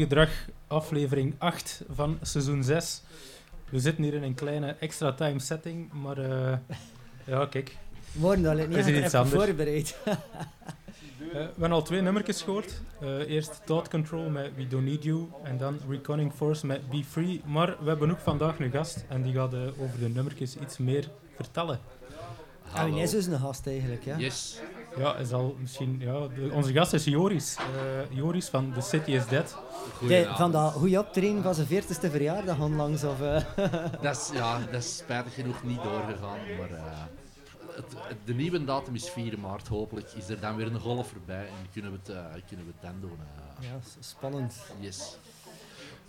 Gedrag, aflevering 8 van seizoen 6. We zitten hier in een kleine extra time setting, maar uh, ja, kijk. Worden dat niet iets anders. voorbereid. Eh, we hebben al twee nummertjes gehoord. Eh, eerst Thought Control met We Don't Need You en dan Reconning Force met Be Free. Maar we hebben ook vandaag een gast en die gaat eh, over de nummertjes iets meer vertellen. En wie is dus een gast eigenlijk, ja? Yes. Ja, is al misschien, ja, de- onze gast is Joris. Eh, Joris van The City is Dead. De, van dat goede optreden van zijn 40ste verjaardag onlangs. Of, eh, Dat is, ja, dat is spijtig genoeg niet doorgegaan, maar eh, het, het- de nieuwe datum is 4 maart. Hopelijk is er dan weer een golf voorbij en kunnen we het, kunnen we het dan doen. ja, spannend. Yes.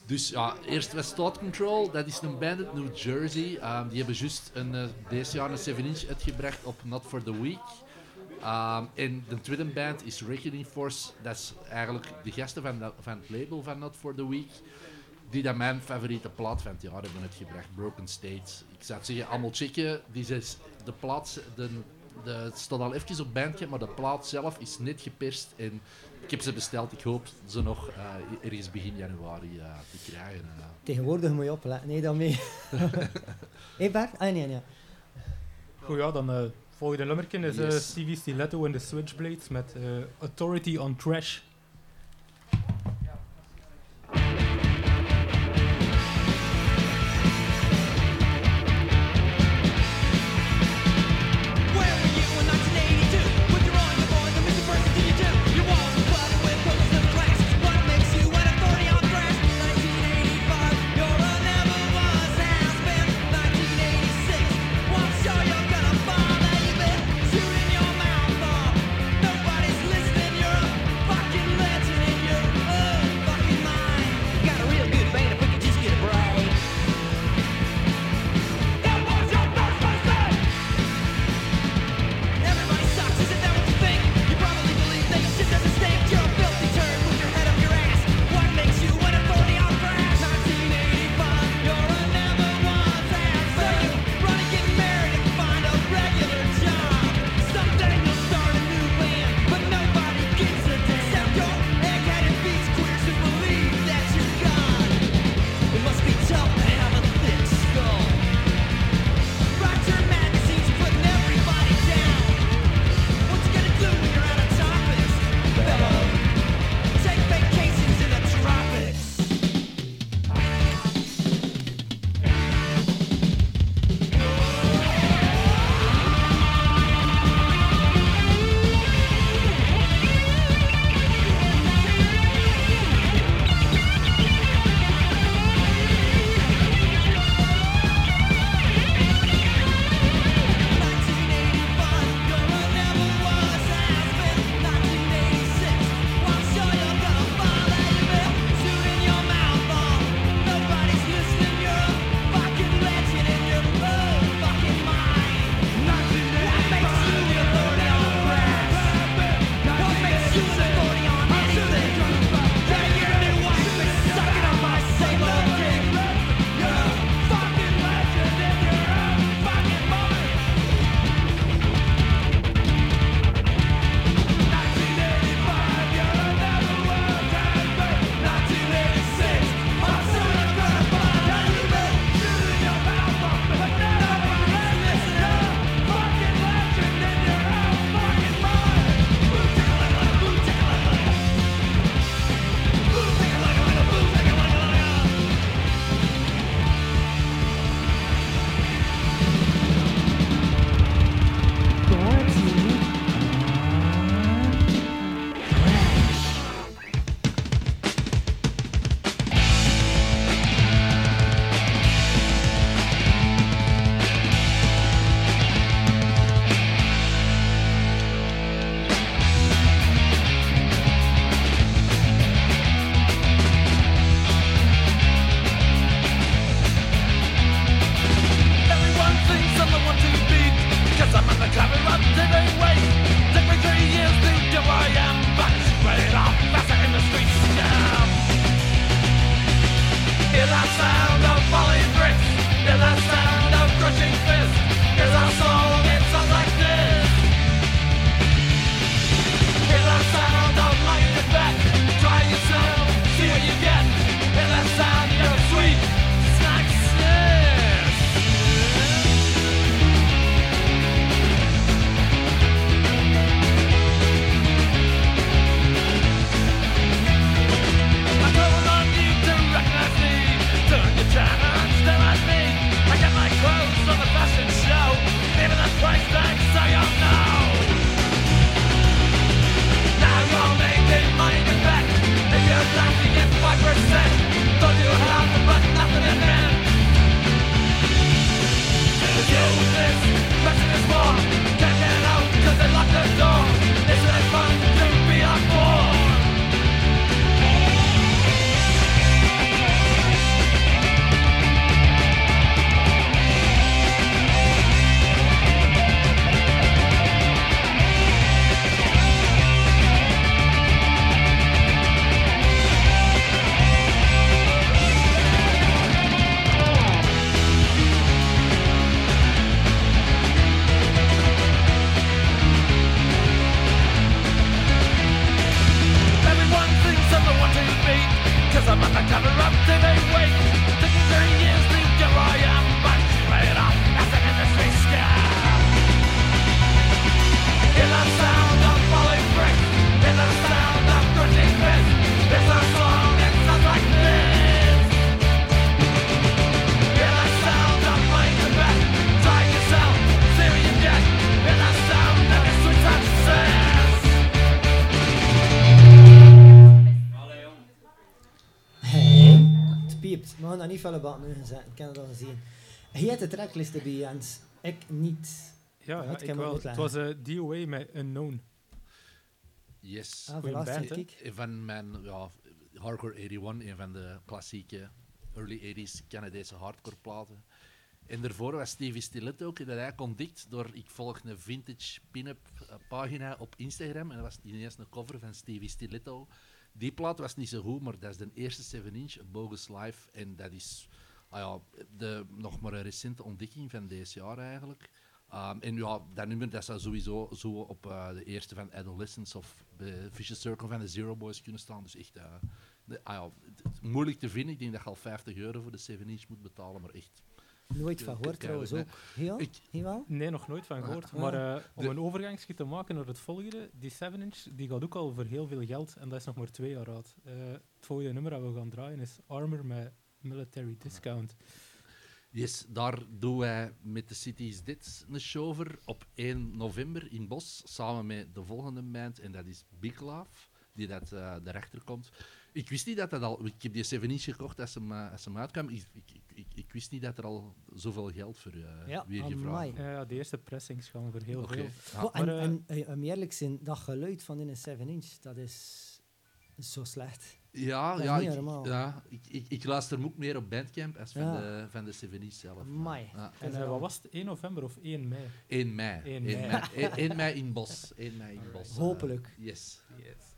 Dus ja, eerst was Thought Control. Dat is een band uit New Jersey. Ehm, die hebben juist een, eh, deze jaar een 7-inch uitgebracht op Not For The Week. Ehm, en de tweede band is Reckoning Force. Dat is eigenlijk de gasten van, van het label van Not For The Week. Die dat mijn favoriete plaat van het jaar hebben uitgebracht. Broken States. Ik zou het zeggen, allemaal checken. Die is, de plaat de, de, het staat al even op bandje, maar de plaat zelf is net geperst. En ik heb ze besteld. Ik hoop ze nog eh, ergens begin januari eh, te krijgen. eh. Tegenwoordig moet je opletten. Nee, dan mee. Hé Bart? Ah, nee, nee. Goed, ja, dan eh volgende nummertje is eh, Yes. Stevie Stiletto en The Switchblades met eh, Authority on Trash. Never up to the op nu gezet. Ik heb het al gezien. Hij had de tracklist bij Jens. Ik niet. Ja, kan ik wel. Het was een DOA met Unknown. Yes. Ah, Goeie band, van mijn ja, Hardcore 81, een van de klassieke early 80s Canadese hardcore platen. En daarvoor was Stevie Stiletto ook, dat hij ontdekt door, ik volg een vintage pin-up eh, pagina op Instagram, en dat was ineens een cover van Stevie Stiletto. Die plaat was niet zo goed, maar dat is de eerste 7-inch, Bogus Life, en dat is ah ja, de, nog maar een recente ontdekking van deze jaar eigenlijk. Um, en ja, dat nummer dat zou sowieso zo op eh, de eerste van Adolescence of de Vicious Circle van de Zero Boys kunnen staan. Dus echt ah ja, moeilijk te vinden. Ik denk dat je al 50 euro voor de 7-inch moet betalen, maar echt. Nooit van gehoord trouwens ook. Heel? Ik- Heel? Nee, nog nooit van gehoord. Ah. Maar eh, om De- een overgangsje te maken naar het volgende, die 7-inch, die gaat ook al voor heel veel geld en dat is nog maar twee jaar oud. Eh, het volgende nummer dat we gaan draaien is Armor met Military Discount. Yes, daar doen wij met de Cities dit een show over op 1 november in Bos, samen met de volgende band, en dat is Big Love, die dat uh, daarachter komt. Ik wist niet dat dat al... Ik heb die 7 inch gekocht als uh, als hem uitkwam. Ik, ik, ik, ik, wist niet dat er al zoveel geld voor uh, Ja, weer gevraagd Ja, ja, de eerste pressings gaan voor heel veel. Ja. Oh, en, maar, eh, en eh, om eerlijk zijn, dat geluid van in een 7-inch, dat is zo slecht. Ja, ja, niet ik, ja ik, ik, ik luister ook meer op Bandcamp als van, Ja. de, van de 7 inch zelf. Amai. Ja. En eh, wat was het, 1 november of 1 mei? 1 mei. 1 1 mei. mei. 1, 1 mei in Bos. 1 mei in Bos. Hopelijk. Uh, yes. Yes.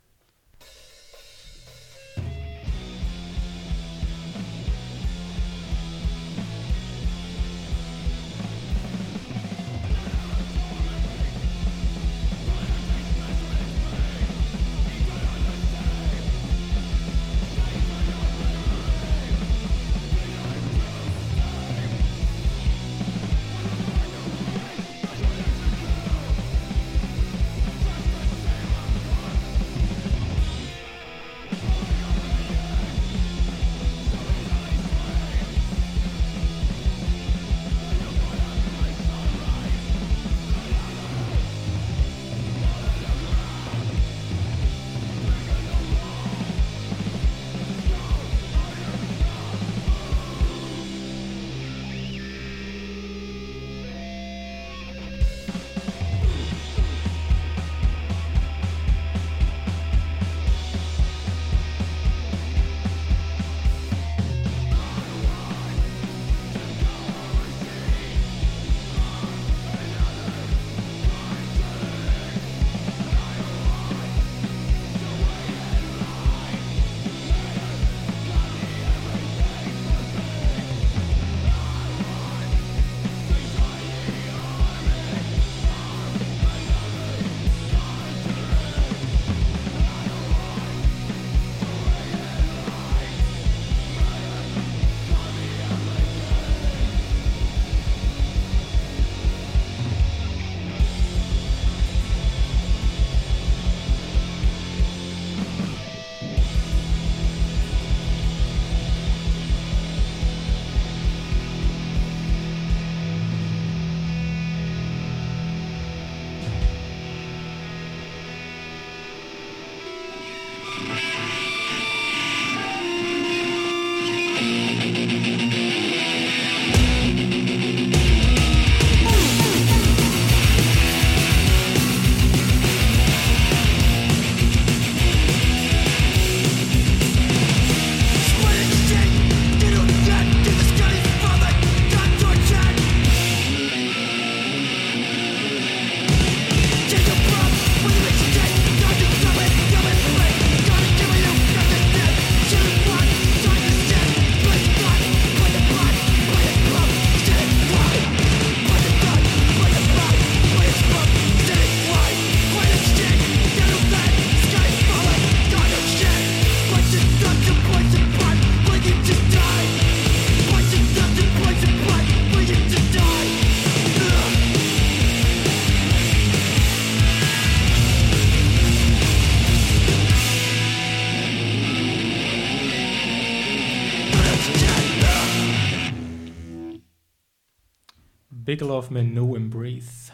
Big Love met No Embrace.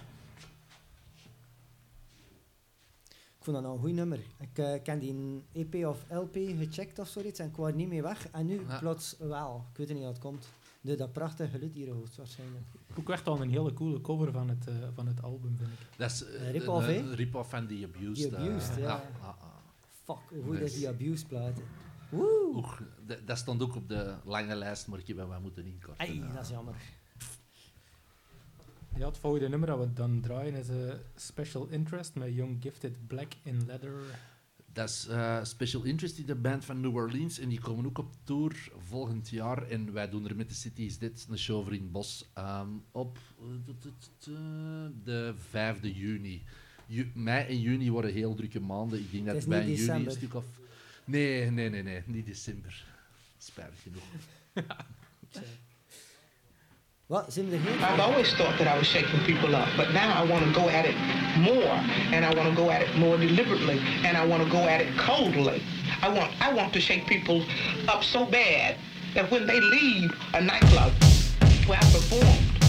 Ik vond dat nou een goed nummer. Ik eh, ken die EP of LP gecheckt of zoiets en ik was er niet mee weg. En nu Ja. plots wel. Ik weet niet hoe het komt. Door dat prachtige geluid hier hoogstwaarschijnlijk. Ook echt al een hele coole cover van het, eh, van het album, vind ik. Dat is eh, rip-off, hè? van The Abused. The Abused, ja. ja, ja. Fuck, hoe goed is die abuse platen. Woe! Oeh, dat, dat stond ook op de lange lijst, maar ik heb hem wel moeten inkorten. Ai, eh. dat is jammer. Ja, het volgende nummer dat we dan draaien is eh, Special Interest met Young Gifted Black in Leather. Dat is eh, Special Interest, die de band van New Orleans. En die komen ook op tour volgend jaar. En wij doen er met de City is Dit een show voor in het bos. ehm, op eh, eh, de 5e juni. Ju- mei en juni worden heel drukke maanden. Ik denk dat in juni een december. stuk of... Nee, nee, nee, nee. Niet december. Spijtig genoeg. We er geen? I've always thought that I was shaking people up, but now I want to go at it more, and I want to go at it more deliberately, and I want to go at it coldly. I want I want to shake people up so bad that when they leave a nightclub where I performed,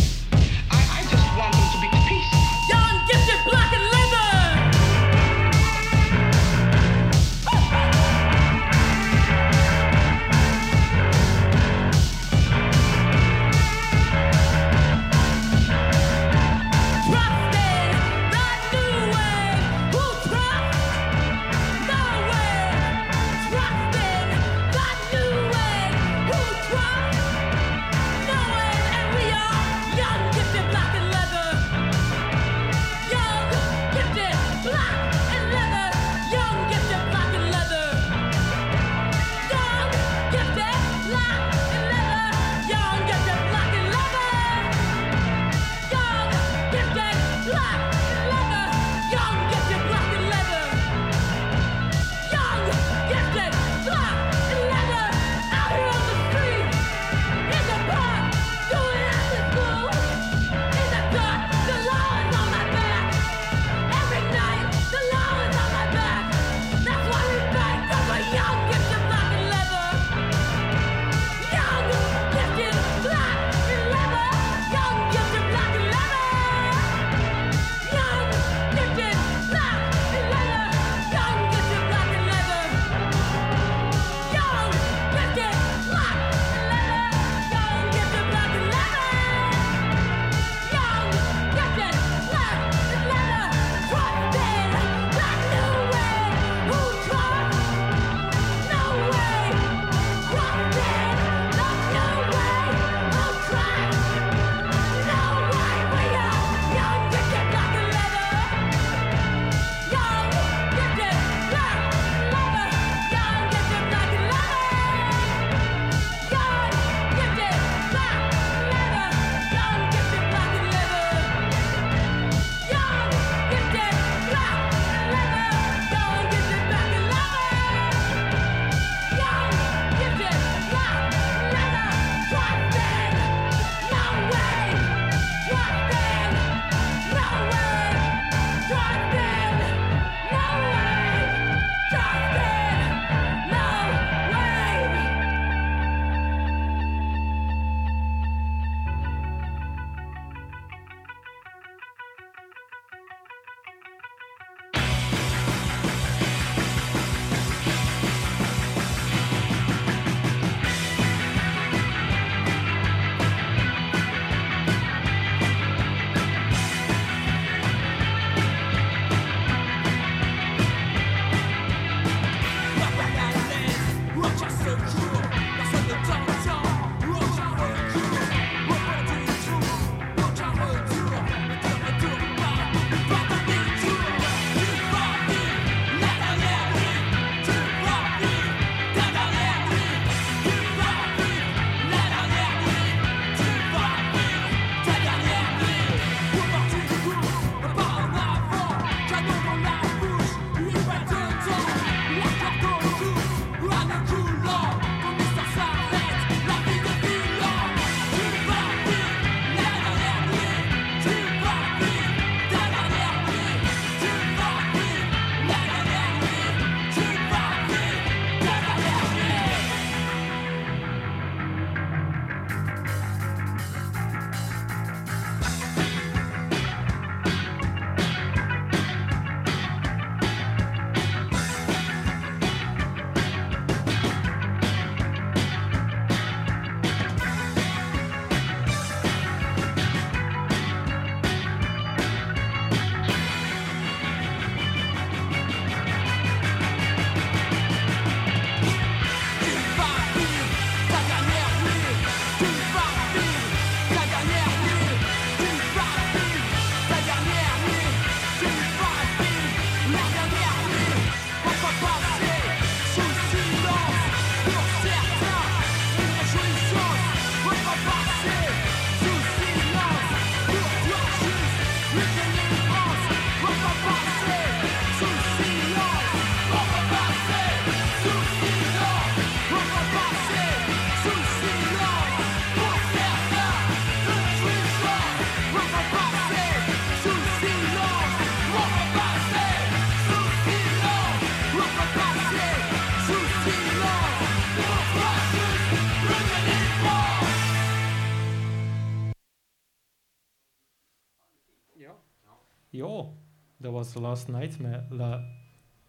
was Last Night met La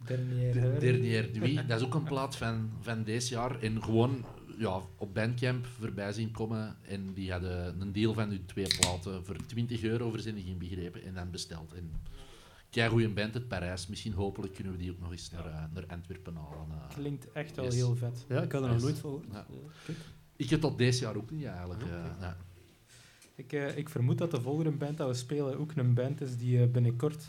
Dernière. Dernière Nuit, dat is ook een plaat van, van deze jaar. En gewoon ja, op Bandcamp voorbij zien komen. En die hadden een deal van hun twee platen voor 20 euro verzending begrepen en dan besteld. En kei goede band uit Parijs. Misschien hopelijk kunnen we die ook nog eens naar, eh, naar Antwerpen halen. eh. Klinkt echt wel Yes. heel vet. Ja, ik had er nog nooit van gehoord. Ja. Kijk. Ik heb tot deze jaar ook niet eigenlijk. Ah, eh, ja. Ik, eh, ik vermoed dat de volgende band dat we spelen ook een band is die binnenkort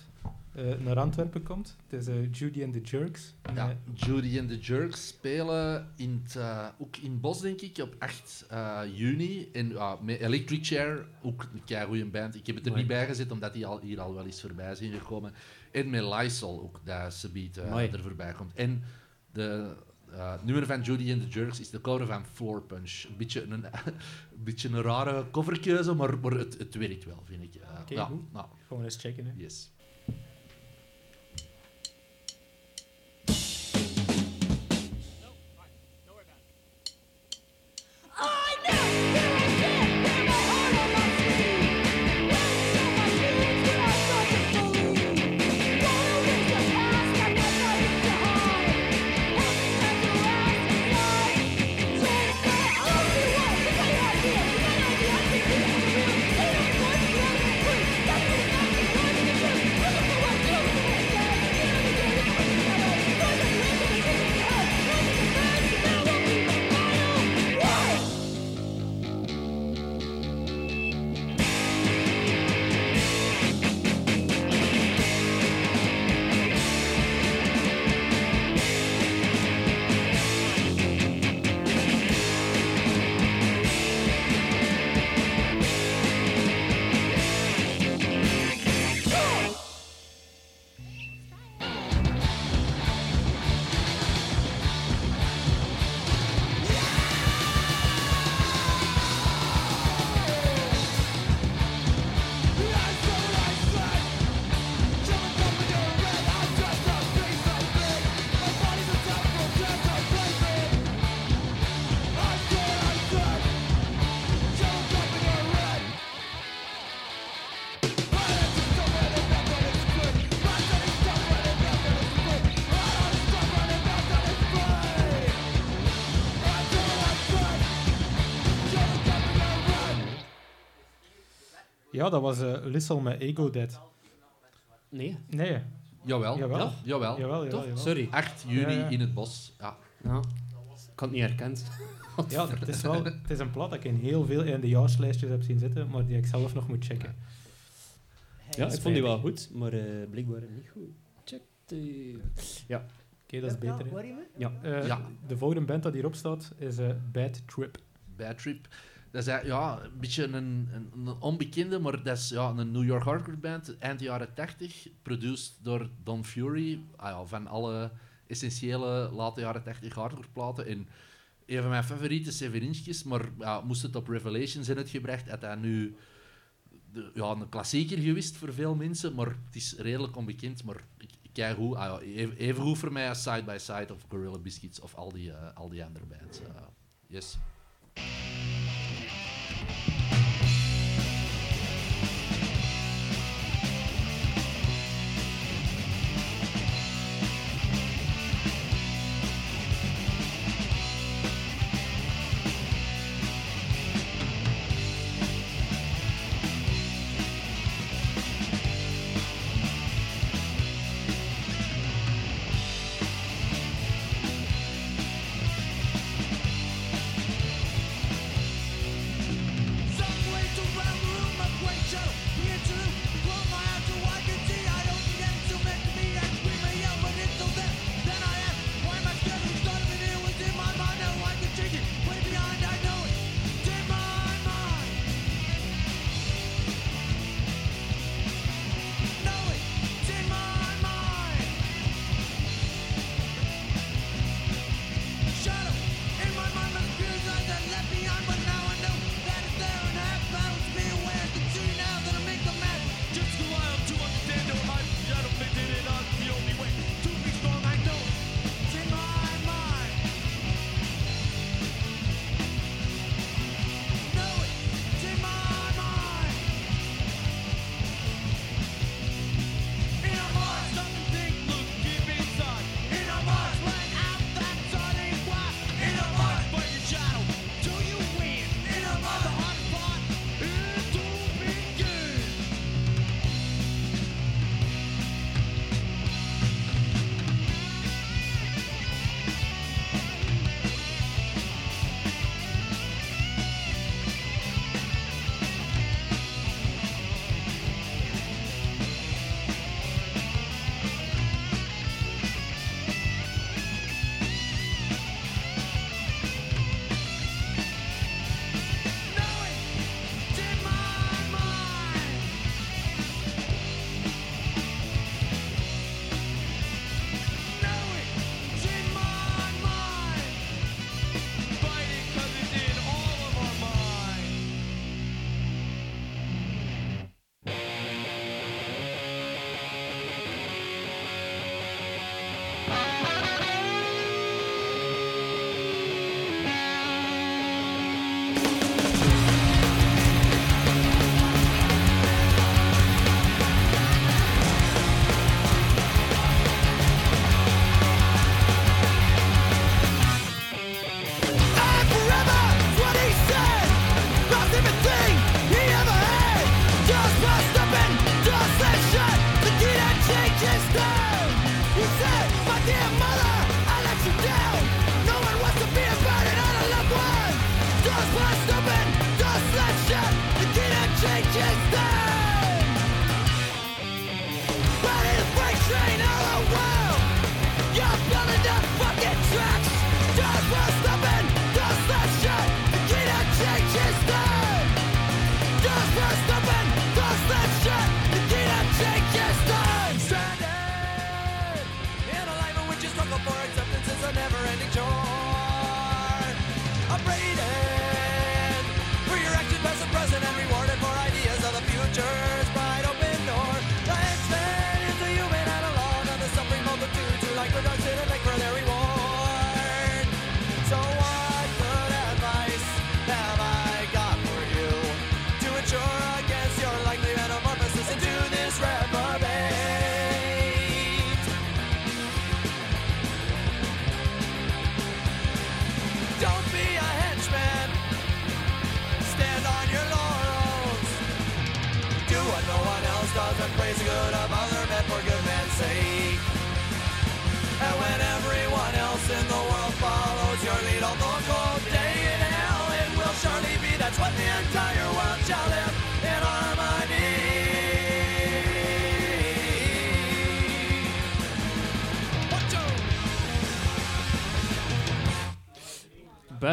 eh, naar Antwerpen komt. Het is eh, Judy and the Jerks. Ja, eh, Judy and the Jerks spelen in het, ook in Bos, denk ik, op 8 eh, juni. En ja, met Electric Chair, ook een goede band. Ik heb het er Mooi. niet bij gezet, omdat die al, hier al wel eens voorbij zijn gekomen. En met Lysol ook, dat ze biedt er voorbij komt. En de nummer van Judy and the Jerks is de cover van Floor Punch. Een beetje een, een, beetje een rare coverkeuze, maar, maar het, het werkt wel, vind ik. Eh, Oké, ja, goed. nou, gewoon eens checken. Hè. yes. Ja, dat was eh Lissel met Ego Dead. Nee. Nee, Jawel, Jawel. Ja, jawel. jawel, jawel. jawel. Sorry. 8 juni Ja, ja. in het bos. Ja. Ja. Ik had het niet herkend. Ja, het is, wel, het is een plat dat ik in heel veel eindejaarslijstjes heb zien zitten, maar die ik zelf nog moet checken. Ja, ik vond die wel goed, maar eh, blijkbaar niet goed. Check the... Ja. Oké, dat is beter. Ja. Eh, Ja. De volgende band dat hierop staat is eh, Bad Trip. Bad Trip. Dat is ja, een beetje een, een, onbekende, maar dat is ja, een New York hardcore band, eind jaren 80, produced door Don Fury, ah, van alle essentiële late jaren 80 hardcore platen. En een van mijn favoriete severinchjes, maar ja, moest het op Revelations in uitgebracht, had hij nu de, ja, een klassieker geweest voor veel mensen, maar het is redelijk onbekend, maar ik, kijk hoe, ah, even goed voor mij als Side by Side of Gorilla Biscuits of al die, eh, al die andere bands. eh. yes.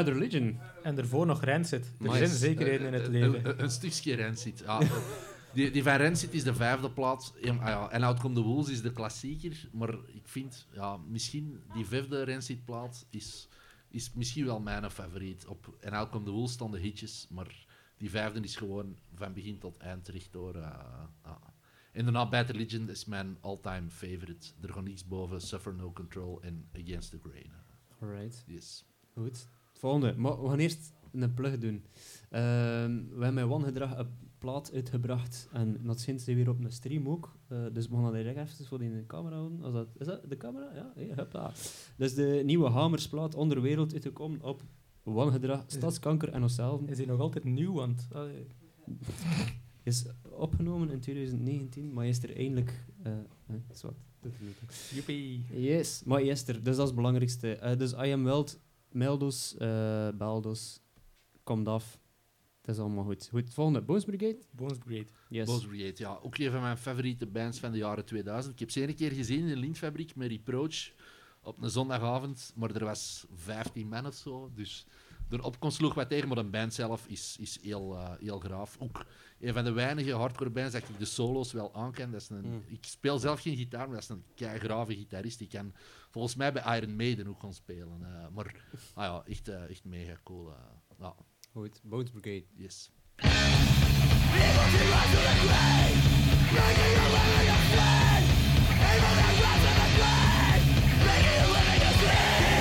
Bad Religion. En daarvoor nog Rancid. Er zijn is- zekerheden in het een- leven. Een, een stukje Rancid. Ja. die, die van Rancid is de vijfde plaats. En, ah ja, en Outcome the Wolves is de klassieker. Maar ik vind, ja, misschien die vijfde Rancid plaat is, is misschien wel mijn favoriet. Op, en Outcome the Wolves staan de hitjes. Maar die vijfde is gewoon van begin tot eind recht door. eh, ah. En daarna Bad Religion is mijn all-time favorite. Er gaat niets boven Suffer No Control en Against the Grain. Alright, Yes. goed. Volgende. Maar we gaan eerst een plug doen. Ehm, we hebben met One Gedrag een plaat uitgebracht. En dat sinds weer op een stream ook. Eh, dus we gaan dat direct even voor in de camera houden. Als dat, is dat de camera? Ja, hey. Dus de nieuwe Hamersplaat Onderwereld uitgekomen op One Gedrag, Stadskanker en onszelf. Is hij nog altijd nieuw? Want allee, Is opgenomen in 2019, maar is er eindelijk... eh eh, joepie. Yes, maar is er, dus dat is het belangrijkste. Eh, dus I am Weld, Meldos, eh Baldos, komt af. Het is allemaal goed. Goed, volgende. Bones Brigade? Bones Brigade. Yes. Boss Brigade, ja. Ook een van mijn favoriete bands van de jaren 2000. Ik heb ze een keer gezien in de Lintfabriek met Reproach op een zondagavond, maar er was 15 man of zo. Dus de opkomst sloeg wat tegen, maar de band zelf is, is heel, eh, heel graaf. Ook een van de weinige hardcore bands dat ik de solo's wel aanken. Dat is een, Mm. Ik speel zelf geen gitaar, maar dat is een keigrave gitarist. Die kan volgens mij bij Iron Maiden ook gaan spelen. eh, maar ah ja, echt, eh, echt mega cool. ja, Goed, Bones Brigade. yes. Evil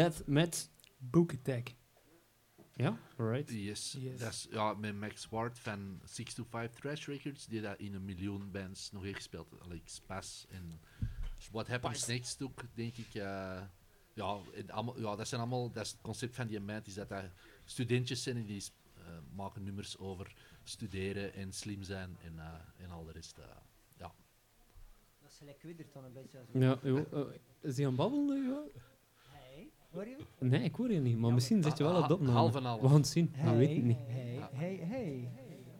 Death met... Book Attack. Ja, alright. Yes. Yes. Dat is ja, met Max Ward van 625 Trash Records, die dat in een miljoen bands nog heeft gespeeld. Like Spas en What Happens Next ook, denk ik. eh, ja, en allemaal, ja, dat zijn allemaal, dat is het concept van die band, is dat dat studentjes zijn en die eh, maken nummers over studeren en slim zijn en, eh, en al de rest. ja. Dat is gelijk Widdert dan een beetje. Als Ja, joh, is hij aan het babbelen? joh? Hoor je? Nee, ik hoor je niet. Maar misschien zit je wel op de opname. Half en half. We gaan het zien. Hey, We weten het niet. Hey, hey, hey.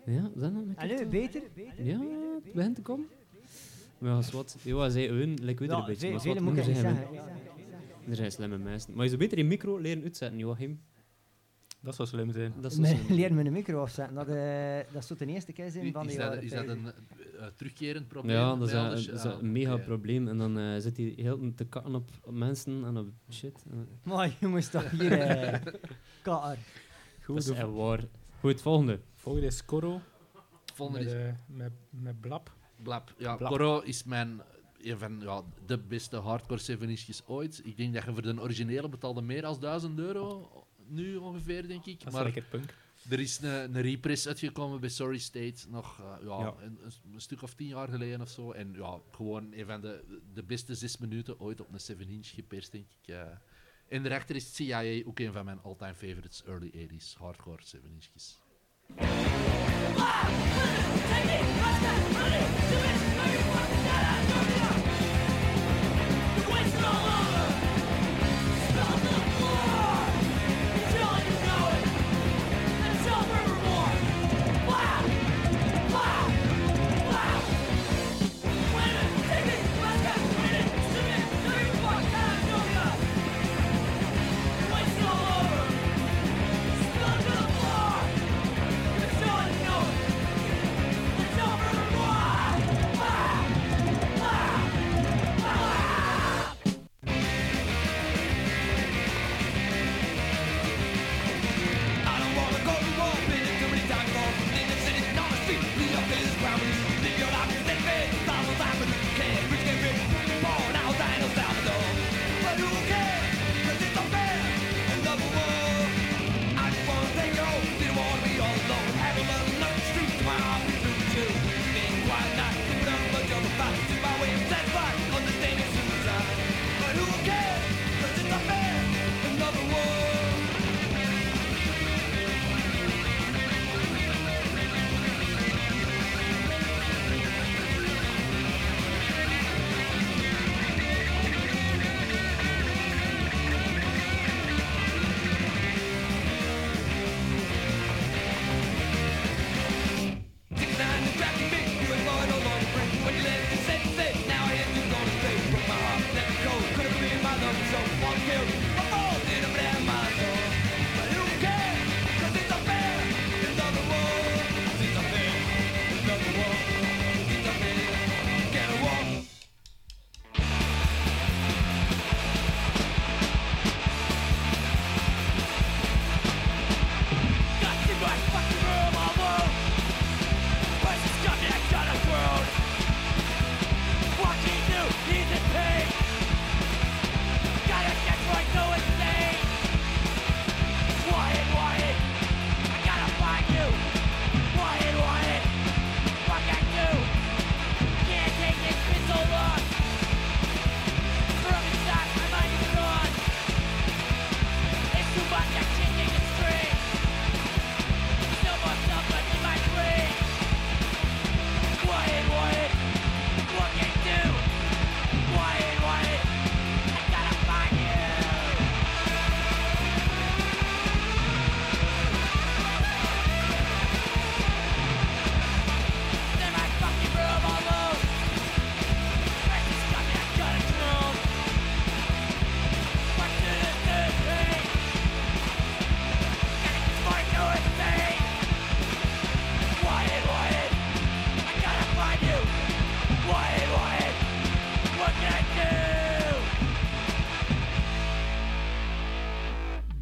Ja, zijn dat een Allee, beter? Ja, het begint te komen. Maar als wat, ja, zij hun, lijkt weer een Ja, beetje. maar vele wat moet ik zeggen. we- Er zijn slimme mensen. Maar je zou beter je micro leren uitzetten, Joachim. Dat zou slim zijn. Dat is zo Me- slim. Een micro afzetten. Dat, eh, dat zou de eerste keer zijn van Is die dat, is dat 50. een eh, terugkerend probleem? Ja, dat is, een, alles? dat is Ah, een mega probleem. En dan eh, zit hij heel te kakken op, op mensen en op shit. Maar jongens, toch hier, eh, kaar. Goed, dat is waar. Goed, volgende. volgende is Coro. Volgende Met, is met, met Blab. Blab. Ja, Blab. Coro is mijn een van ja, de beste hardcore 7 ooit. Ik denk dat je voor de originele betaalde meer dan 1000 euro nu ongeveer, denk ik. Dat is maar lekker punk. er is een, een repress uitgekomen bij Sorry State nog eh, ja, Ja. Een, een stuk of tien jaar geleden of zo. En ja, gewoon een van de, de beste zes minuten ooit op een 7-inch geperst, denk ik. eh. en daarachter is CIA ook een van mijn all-time favorites, early 80s hardcore 7-inchjes. I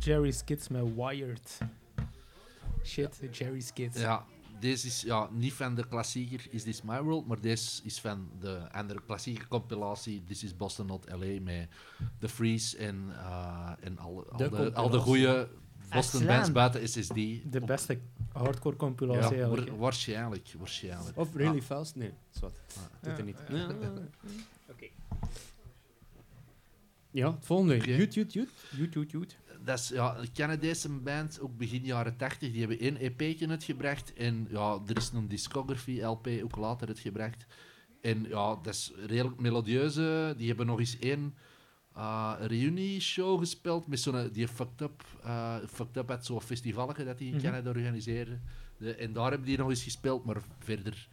Jerry Skids met Wired. Shit, Jerry Skids. Ja, deze is ja, niet van de klassieker Is This My World, maar deze is van de andere klassieke compilatie This is Boston Not LA met The Freeze en, eh, en al, al, De de, al de compilatie. goede Boston Excellent. bands buiten SSD. De beste hardcore ja, compilatie eigenlijk. wa- waarschijnlijk, waarschijnlijk. Of Really Fast? Nee, zwart. Doet Ja. er niet. Oké. Ja, het volgende. Jut, jut, jut. Joet, joet, joet. Dat is ja, een Canadese band, ook begin jaren 80. Die hebben één EP'tje uitgebracht. En ja, er is een discography LP ook later uitgebracht. En ja, dat is redelijk melodieuze. Die hebben nog eens één uh, reunie-show gespeeld met zo'n die Fucked Up, eh Fucked Up had zo'n festivalje dat die in Mhm. Canada organiseerde. De, en daar hebben die nog eens gespeeld, maar verder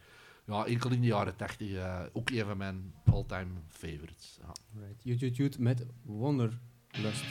ja, enkel in de jaren 80. eh, ook een van mijn all-time favorites. Ja. Right. Jut met Wonderlust.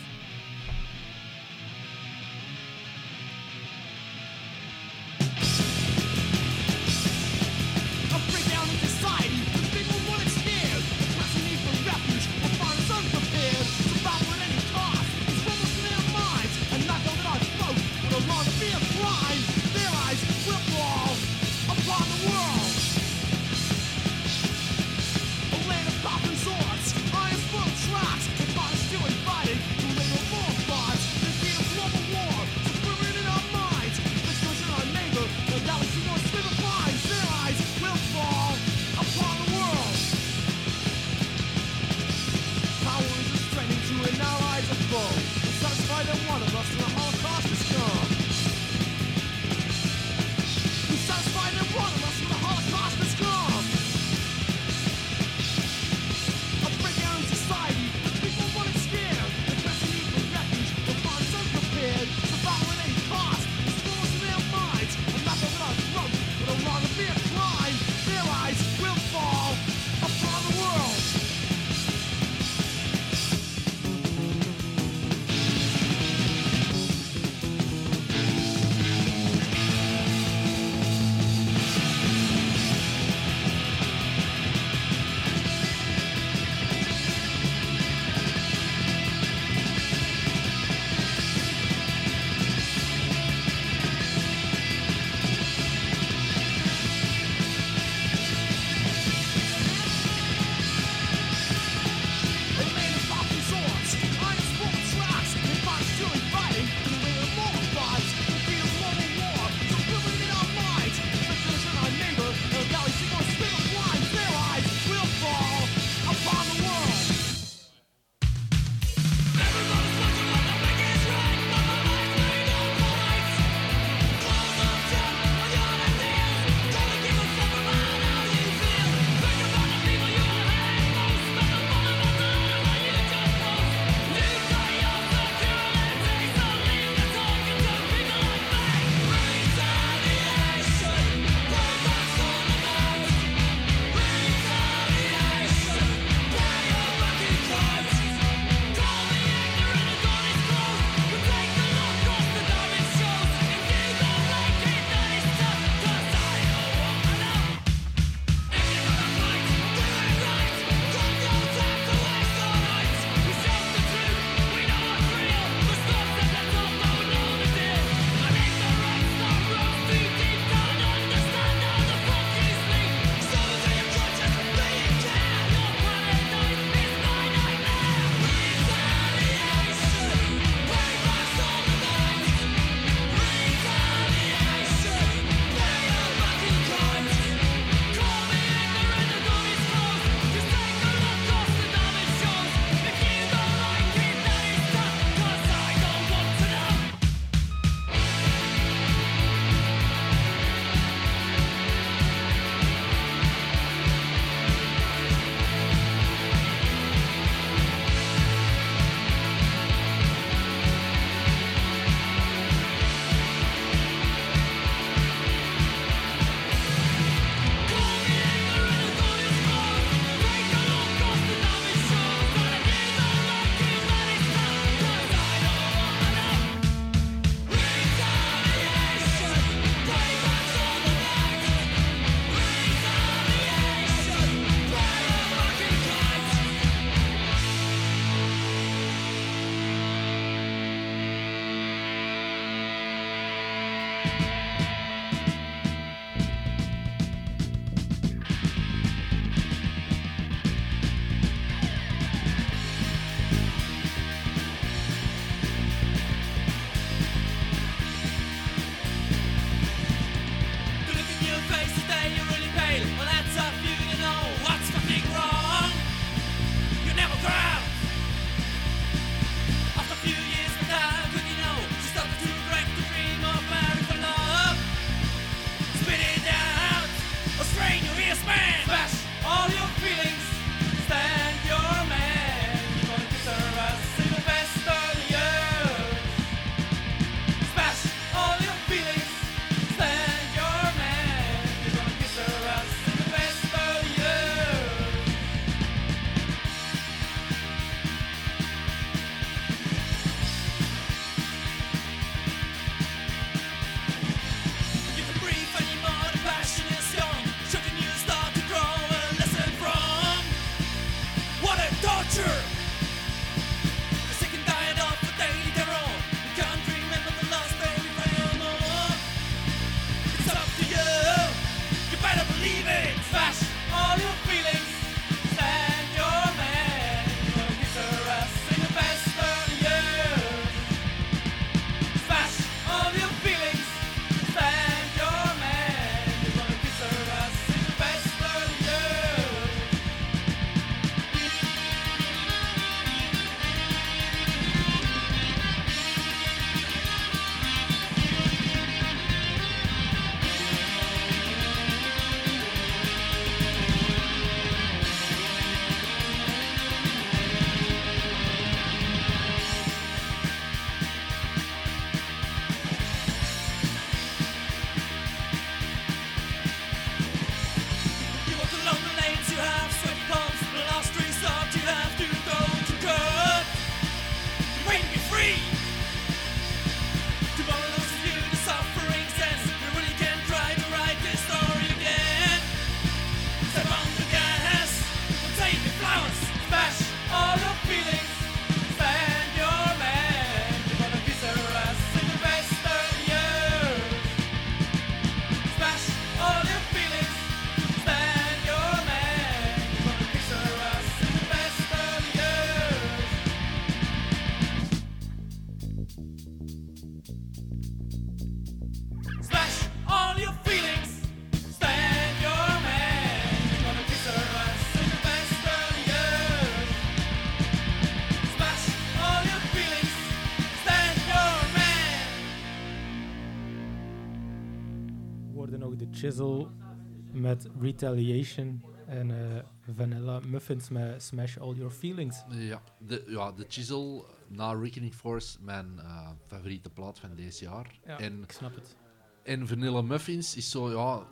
Met Retaliation en eh, Vanilla Muffins met Smash All Your Feelings. Ja, de, ja, de Chisel na Reckoning Force, mijn eh, favoriete plaat van deze jaar. Ja, En, ik snap het. en Vanilla Muffins is zo, ja,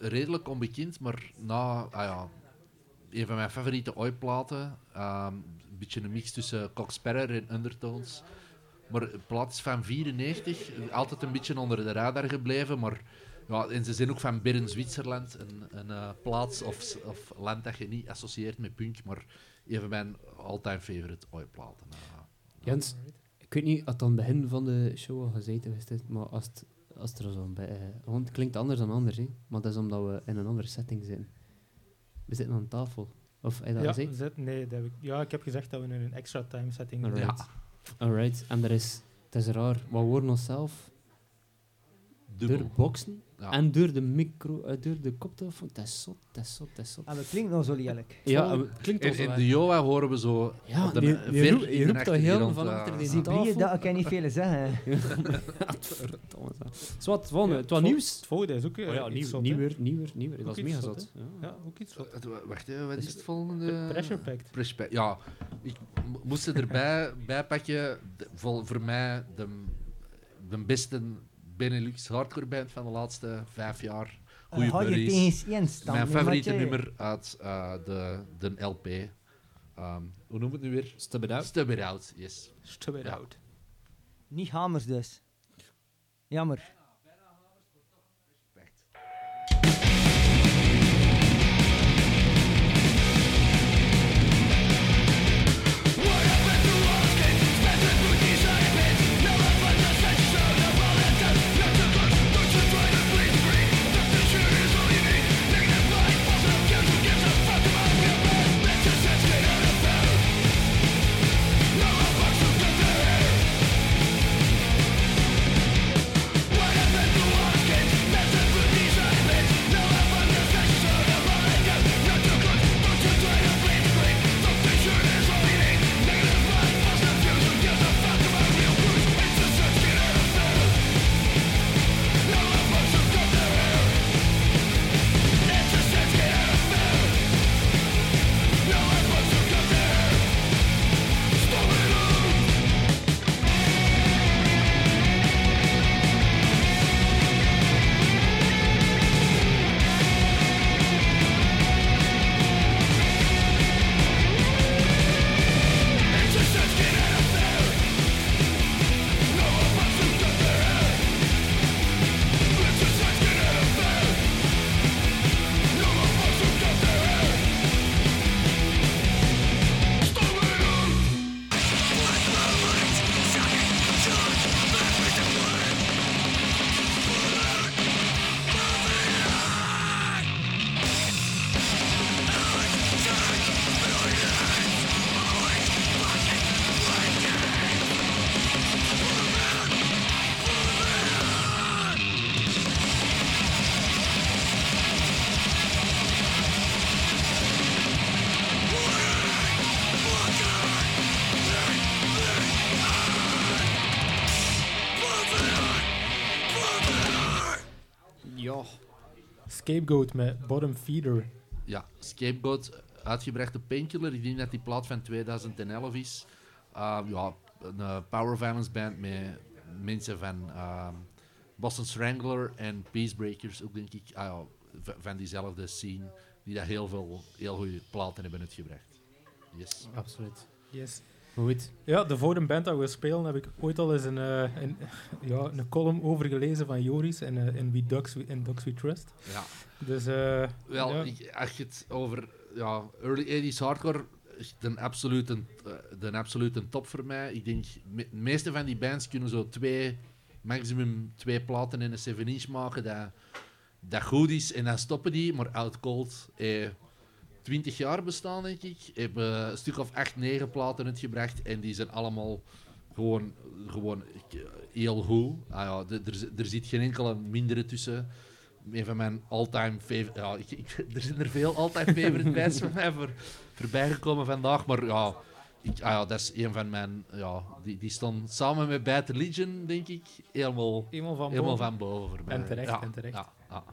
redelijk onbekend, maar na, ah ja, een van mijn favoriete ooitplaten. ehm, een beetje een mix tussen Cox Sparrer en Undertones. Maar de plaat is van 94, altijd een beetje onder de radar gebleven, maar ja, en ze zijn ook van Bern, Zwitserland, een, een eh, plaats of, of land dat je niet associeert met punk, maar een van mijn all-time favorite ooitplaten. eh. Jens, ik weet niet, at aan het begin van de show al gezeten is maar als het, als het er zo bij... eh, want het klinkt anders dan anders, hè. maar dat is omdat we in een andere setting zitten. We zitten aan tafel. Of heb je dat Ja, gezegd? zet- nee, dat heb ik, ja, ik heb gezegd dat we in een extra time setting Alright. zitten. Ja, Alright, en er is... Het is raar, we horen onszelf dubbel. door boksen Ja. en door de micro, eh, door de koptelefoon. Het is zot, het is zot, het is zot. En we klinken nog zo lelijk. Ja, en we- het klinkt In, in de Joa horen we zo Ja, de je, je, je in de roept dat heel van eh, achter die Zie tafel. je, dat kan niet veel zeggen. Zwat, volgende. Het was nieuws. Het volgende is ook eh, Oh ja, nieuw, nieuwer, nieuwer, nieuwer. Dat is mega zot. Ja. Ja, ook iets zot. Het- Wacht, wat is het volgende? Pressure Pact. Pressure Pact. Ja, ik mo- moest erbij bij pakken. Voor mij de, de beste Benelux hardcore band van de laatste vijf jaar. Goeie Uh, hou je buddies. tegen eens één stand. Mijn favoriete nummer uit eh, de, de LP. Ehm, hoe noem het nu weer? Stub it out. Stub It Out, yes. Stub it Ja. out. Niet hamers dus. Jammer. Scapegoat met Bottom Feeder. Ja, Scapegoat, uitgebracht op Painkiller. Ik denk dat die plaat van 2011 is. Ehm, ja, een eh, power violence band met mensen van ehm, Boston Strangler en Peacebreakers, ook denk ik, ah, van diezelfde scene, die daar heel veel heel goede platen hebben uitgebracht. Yes. Absoluut. Yes. Goed, Ja, de vorige band dat we spelen heb ik ooit al eens een, eh, een, ja, een column over gelezen van Joris in, eh, in, We Dogs We, in Dogs We Trust. Ja. Dus eh, Wel, ja, ik, als je het over ja, early 80s hardcore, een absolute, de absolute top voor mij. Ik denk, de meeste van die bands kunnen zo twee, maximum twee platen in een 7-inch maken dat, dat goed is en dan stoppen die. Maar Out Cold, eh, 20 jaar bestaan, denk ik. Hebben een stuk of 8, 9 platen uitgebracht. En die zijn allemaal gewoon, gewoon heel goed. Ah ja, er, zit geen enkele mindere tussen. Een van mijn all-time favorite. Ja, ik, er zijn er veel all-time favorite bands van mij voor, voorbij gekomen vandaag. Maar ja, ah ja, dat is een van mijn. Ja, die, die stond samen met Bad Legion denk ik, helemaal, helemaal, van, boven. En terecht, en terecht. Ja.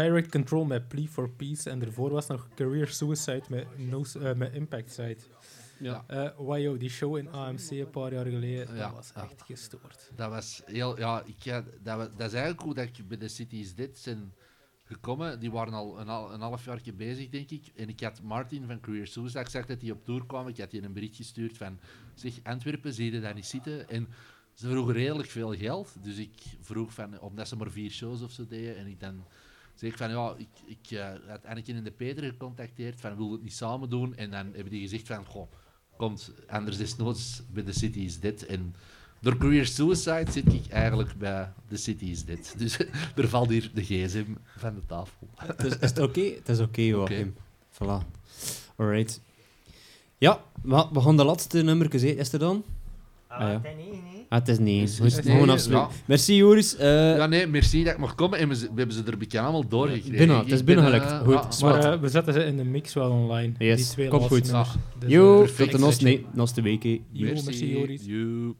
Direct Control met Plea for Peace. En daarvoor was nog Career Suicide met, no, eh, met Impact Side. Ja. Eh, yo, die show in AMC een paar jaar geleden, ja. dat was echt gestoord. Dat was heel, ja, ik, dat, dat is eigenlijk hoe dat ik bij de Cities dit zijn gekomen. Die waren al een, half jaar bezig, denk ik. En ik had Martin van Career Suicide, gezegd dat hij op tour kwam. Ik had je een bericht gestuurd van, zeg, Antwerpen, zie je daar niet zitten? En ze vroegen redelijk veel geld. Dus ik vroeg van, omdat ze maar vier shows of zo deden. En ik dan eh, had Anneke en de Peter gecontacteerd van wil het niet samen doen? En dan hebben die gezegd van goh, komt anders desnoods bij The City is Dead. En door Career Suicide zit ik eigenlijk bij The City is Dead. Dus er valt hier de gsm van de tafel. Dus is het oké? Het is oké, Joachim. Voilà. Alright. Ja, we gaan de laatste nummer zien. Is er dan? Ah, Ah, ja. nee, nee. Ah, het is niet. Is- We is- moeten gewoon nee, afsluiten. ja. Merci, Joris. Eh, Ja, nee, merci dat ik mocht komen. En we, hebben ze er een beetje allemaal doorgekregen. Binnen, het is binnengelukt. eh, Goed. Zwart. Maar eh, we zetten ze in de mix wel online. Yes, Die twee komt goed. nummers. Dus, tot de nos- nee, naast de week. Yo, merci, Joris. You.